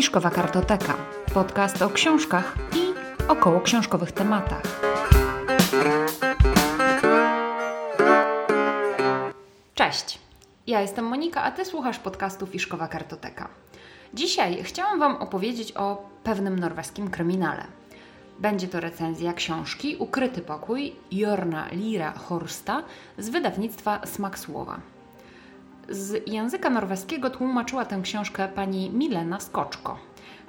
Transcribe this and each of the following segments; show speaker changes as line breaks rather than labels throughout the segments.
Fiszkowa Kartoteka. Podcast o książkach i około książkowych tematach. Cześć, ja jestem Monika, a Ty słuchasz podcastu Fiszkowa Kartoteka. Dzisiaj chciałam Wam opowiedzieć o pewnym norweskim kryminale. Będzie to recenzja książki Ukryty pokój Jorna Lira Horsta z wydawnictwa Smak Słowa. Z języka norweskiego tłumaczyła tę książkę pani Milena Skoczko.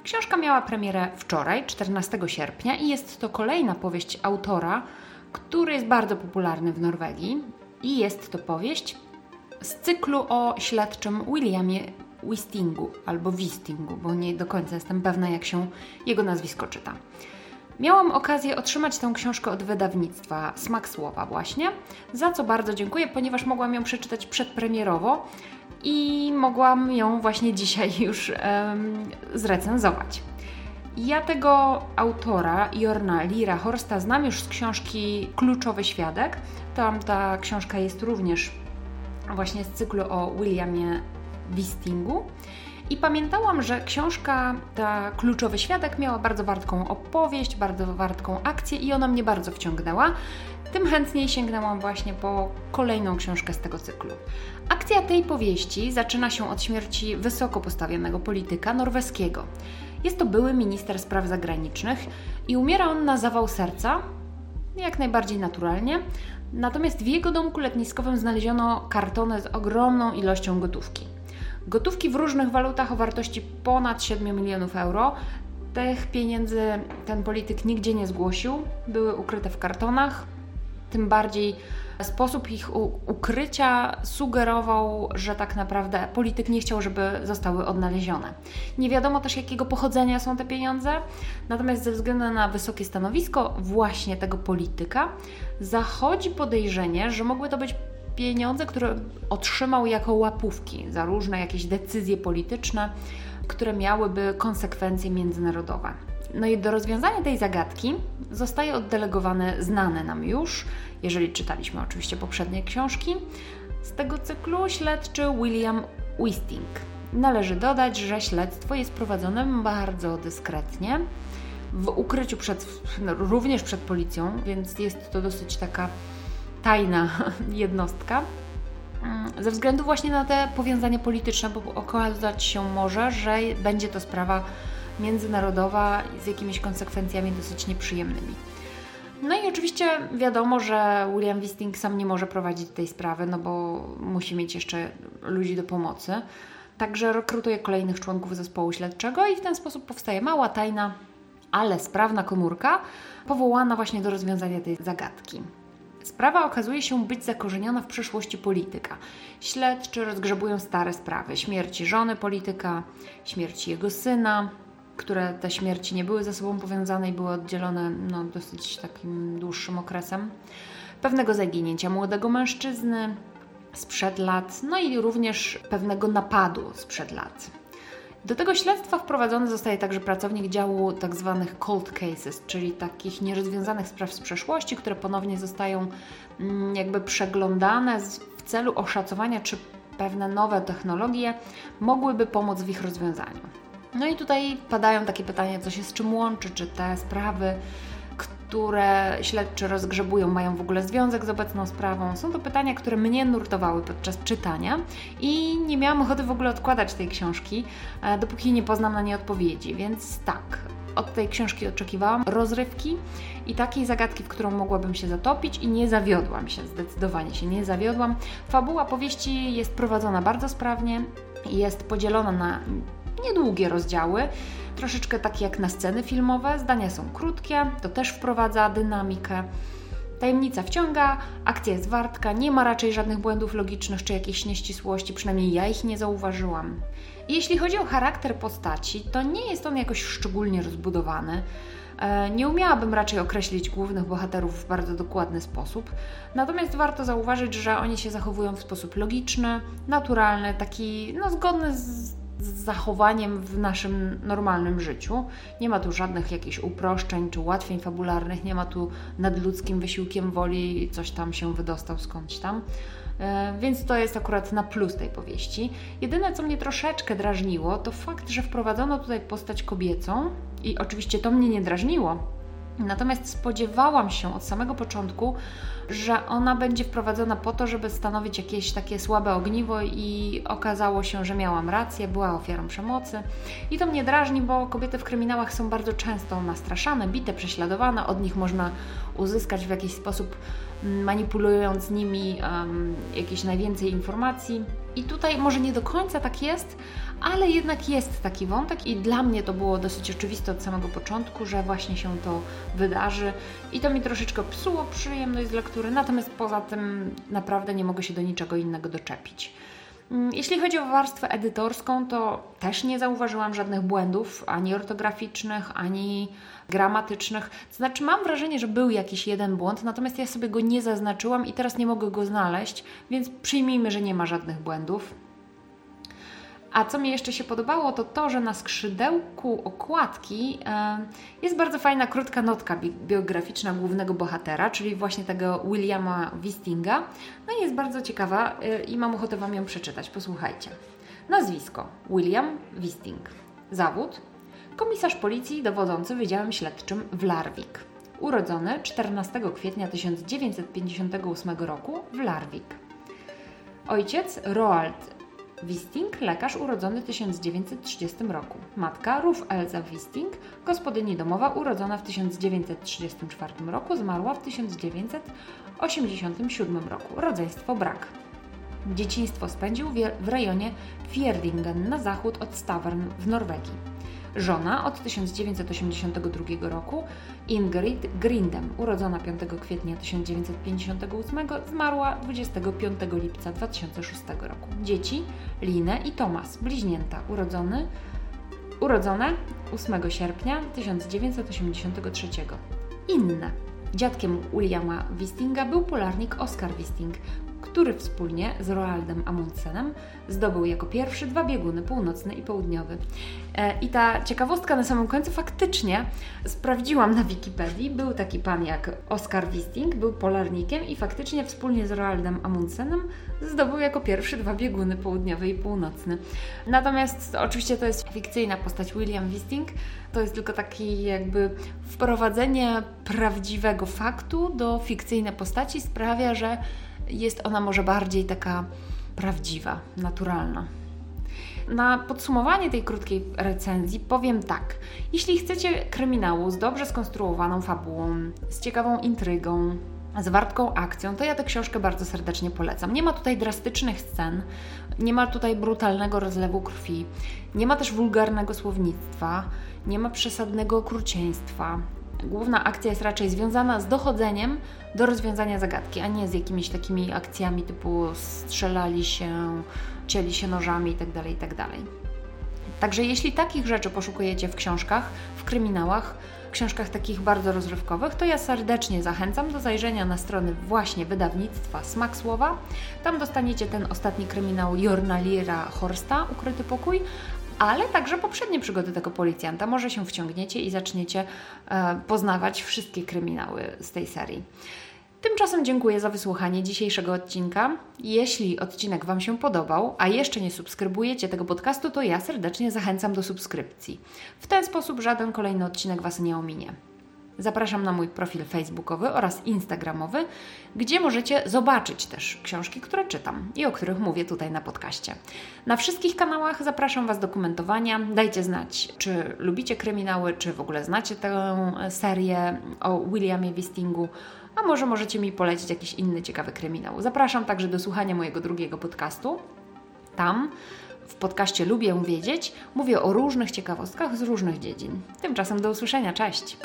Książka miała premierę wczoraj, 14 sierpnia, i jest to kolejna powieść autora, który jest bardzo popularny w Norwegii. I jest to powieść z cyklu o śledczym Williamie Wistingu albo Wistingu, bo nie do końca jestem pewna, jak się jego nazwisko czyta. Miałam okazję otrzymać tę książkę od wydawnictwa Smak Słowa właśnie, za co bardzo dziękuję, ponieważ mogłam ją przeczytać przedpremierowo i mogłam ją właśnie dzisiaj już um, zrecenzować. Ja tego autora, Jorna Lira Horsta, znam już z książki Kluczowy Świadek. Tam ta książka jest również właśnie z cyklu o Williamie Wistingu. I pamiętałam, że książka, ta Kluczowy Świadek, miała bardzo wartką opowieść, bardzo wartką akcję i ona mnie bardzo wciągnęła. Tym chętniej sięgnęłam właśnie po kolejną książkę z tego cyklu. Akcja tej powieści zaczyna się od śmierci wysoko postawionego polityka norweskiego. Jest to były minister spraw zagranicznych i umiera on na zawał serca, jak najbardziej naturalnie. Natomiast w jego domku letniskowym znaleziono kartony z ogromną ilością gotówki. Gotówki w różnych walutach o wartości ponad 7 milionów euro. Tych pieniędzy ten polityk nigdzie nie zgłosił, były ukryte w kartonach. Tym bardziej sposób ich ukrycia sugerował, że tak naprawdę polityk nie chciał, żeby zostały odnalezione. Nie wiadomo też, jakiego pochodzenia są te pieniądze, natomiast ze względu na wysokie stanowisko właśnie tego polityka, zachodzi podejrzenie, że mogły to być pieniądze, które otrzymał jako łapówki za różne jakieś decyzje polityczne, które miałyby konsekwencje międzynarodowe. No i do rozwiązania tej zagadki zostaje oddelegowany znany nam już, jeżeli czytaliśmy oczywiście poprzednie książki, z tego cyklu śledczy William Wisting. Należy dodać, że śledztwo jest prowadzone bardzo dyskretnie, w ukryciu przed, no, również przed policją, więc jest to dosyć taka tajna jednostka. Ze względu właśnie na te powiązania polityczne, bo okazać się może, że będzie to sprawa międzynarodowa z jakimiś konsekwencjami dosyć nieprzyjemnymi. No i oczywiście wiadomo, że William Wisting sam nie może prowadzić tej sprawy, no bo musi mieć jeszcze ludzi do pomocy. Także rekrutuje kolejnych członków zespołu śledczego i w ten sposób powstaje mała, tajna, ale sprawna komórka, powołana właśnie do rozwiązania tej zagadki. Sprawa okazuje się być zakorzeniona w przeszłości polityka. Śledczy rozgrzebują stare sprawy: śmierci żony polityka, śmierci jego syna, które te śmierci nie były ze sobą powiązane i były oddzielone no, dosyć takim dłuższym okresem. Pewnego zaginięcia młodego mężczyzny sprzed lat, no i również pewnego napadu sprzed lat. Do tego śledztwa wprowadzony zostaje także pracownik działu tzw. Tak cold cases, czyli takich nierozwiązanych spraw z przeszłości, które ponownie zostają mm, jakby przeglądane w celu oszacowania, czy pewne nowe technologie mogłyby pomóc w ich rozwiązaniu. No i tutaj padają takie pytania, co się z czym łączy, czy te sprawy które śledczy rozgrzebują, mają w ogóle związek z obecną sprawą. Są to pytania, które mnie nurtowały podczas czytania i nie miałam ochoty w ogóle odkładać tej książki, e, dopóki nie poznam na nie odpowiedzi. Więc tak, od tej książki oczekiwałam rozrywki i takiej zagadki, w którą mogłabym się zatopić i nie zawiodłam się, zdecydowanie się nie zawiodłam. Fabuła powieści jest prowadzona bardzo sprawnie, jest podzielona na niedługie rozdziały, troszeczkę takie jak na sceny filmowe. Zdania są krótkie, to też wprowadza dynamikę. Tajemnica wciąga, akcja jest wartka, nie ma raczej żadnych błędów logicznych czy jakichś nieścisłości, przynajmniej ja ich nie zauważyłam. Jeśli chodzi o charakter postaci, to nie jest on jakoś szczególnie rozbudowany. E, nie umiałabym raczej określić głównych bohaterów w bardzo dokładny sposób, natomiast warto zauważyć, że oni się zachowują w sposób logiczny, naturalny, taki no, zgodny z zachowaniem w naszym normalnym życiu. Nie ma tu żadnych jakichś uproszczeń czy ułatwień fabularnych, nie ma tu nadludzkim wysiłkiem woli coś tam się wydostał skądś tam. E, więc to jest akurat na plus tej powieści. Jedyne, co mnie troszeczkę drażniło, to fakt, że wprowadzono tutaj postać kobiecą i oczywiście to mnie nie drażniło. Natomiast spodziewałam się od samego początku, że ona będzie wprowadzona po to, żeby stanowić jakieś takie słabe ogniwo i okazało się, że miałam rację, była ofiarą przemocy. I to mnie drażni, bo kobiety w kryminałach są bardzo często nastraszane, bite, prześladowane, od nich można uzyskać w jakiś sposób manipulując nimi um, jakieś najwięcej informacji. I tutaj może nie do końca tak jest, ale jednak jest taki wątek i dla mnie to było dosyć oczywiste od samego początku, że właśnie się to wydarzy i to mi troszeczkę psuło przyjemność z lektury, natomiast poza tym naprawdę nie mogę się do niczego innego doczepić. Mm, jeśli chodzi o warstwę edytorską, to też nie zauważyłam żadnych błędów, ani ortograficznych, ani gramatycznych. Znaczy, mam wrażenie, że był jakiś jeden błąd, natomiast ja sobie go nie zaznaczyłam i teraz nie mogę go znaleźć, więc przyjmijmy, że nie ma żadnych błędów. A co mi jeszcze się podobało, to to, że na skrzydełku okładki e, jest bardzo fajna, krótka notka biograficzna głównego bohatera, czyli właśnie tego Williama Wistinga. No i jest bardzo ciekawa e, i mam ochotę Wam ją przeczytać. Posłuchajcie. Nazwisko: William Wisting. Zawód: komisarz policji dowodzący Wydziałem Śledczym w Larvik. Urodzony 14 kwietnia 1958 roku w Larvik. Ojciec Roald Wisting, lekarz urodzony w 1930 roku. Matka Ruf Elza Wisting, gospodyni domowa urodzona w 1934 roku, zmarła w 1987 roku. Rodzeństwo brak. Dzieciństwo spędził w rejonie Fjerdingen na zachód od Stavern w Norwegii. Żona od 1982 roku, Ingrid Grindem, urodzona 5 kwietnia 1958, zmarła 25 lipca 2006 roku. Dzieci Linę i Tomas, bliźnięta, urodzony, urodzone 8 sierpnia 1983. Inne. Dziadkiem Williama Wistinga był polarnik Oscar Wisting, który wspólnie z Roaldem Amundsenem zdobył jako pierwszy dwa bieguny, północny i południowy. E, I ta ciekawostka na samym końcu faktycznie sprawdziłam na Wikipedii. Był taki pan jak Oskar Wisting, był polarnikiem i faktycznie wspólnie z Roaldem Amundsenem zdobył jako pierwszy dwa bieguny, południowy i północny. Natomiast oczywiście to jest fikcyjna postać William Wisting, to jest tylko taki jakby wprowadzenie prawdziwego faktu do fikcyjnej postaci sprawia, że jest ona może bardziej taka prawdziwa, naturalna. Na podsumowanie tej krótkiej recenzji powiem tak. Jeśli chcecie kryminału z dobrze skonstruowaną fabułą, z ciekawą intrygą, z wartką akcją, to ja tę książkę bardzo serdecznie polecam. Nie ma tutaj drastycznych scen, nie ma tutaj brutalnego rozlewu krwi, nie ma też wulgarnego słownictwa, nie ma przesadnego okrucieństwa, główna akcja jest raczej związana z dochodzeniem do rozwiązania zagadki, a nie z jakimiś takimi akcjami typu strzelali się, cieli się nożami itd. Tak itd. Tak Także jeśli takich rzeczy poszukujecie w książkach, w kryminałach, książkach takich bardzo rozrywkowych, to ja serdecznie zachęcam do zajrzenia na strony właśnie wydawnictwa Smak Słowa. Tam dostaniecie ten ostatni kryminał Jornalira Horsta, Ukryty Pokój, ale także poprzednie przygody tego policjanta. Może się wciągniecie i zaczniecie e, poznawać wszystkie kryminały z tej serii. Tymczasem dziękuję za wysłuchanie dzisiejszego odcinka. Jeśli odcinek Wam się podobał, a jeszcze nie subskrybujecie tego podcastu, to ja serdecznie zachęcam do subskrypcji. W ten sposób żaden kolejny odcinek Was nie ominie. Zapraszam na mój profil facebookowy oraz instagramowy, gdzie możecie zobaczyć też książki, które czytam i o których mówię tutaj na podcaście. Na wszystkich kanałach zapraszam Was do komentowania. Dajcie znać, czy lubicie kryminały, czy w ogóle znacie tę serię o Williamie Wistingu, a może możecie mi polecić jakiś inny ciekawy kryminał. Zapraszam także do słuchania mojego drugiego podcastu. Tam w podcaście Lubię Wiedzieć mówię o różnych ciekawostkach z różnych dziedzin. Tymczasem do usłyszenia. Cześć!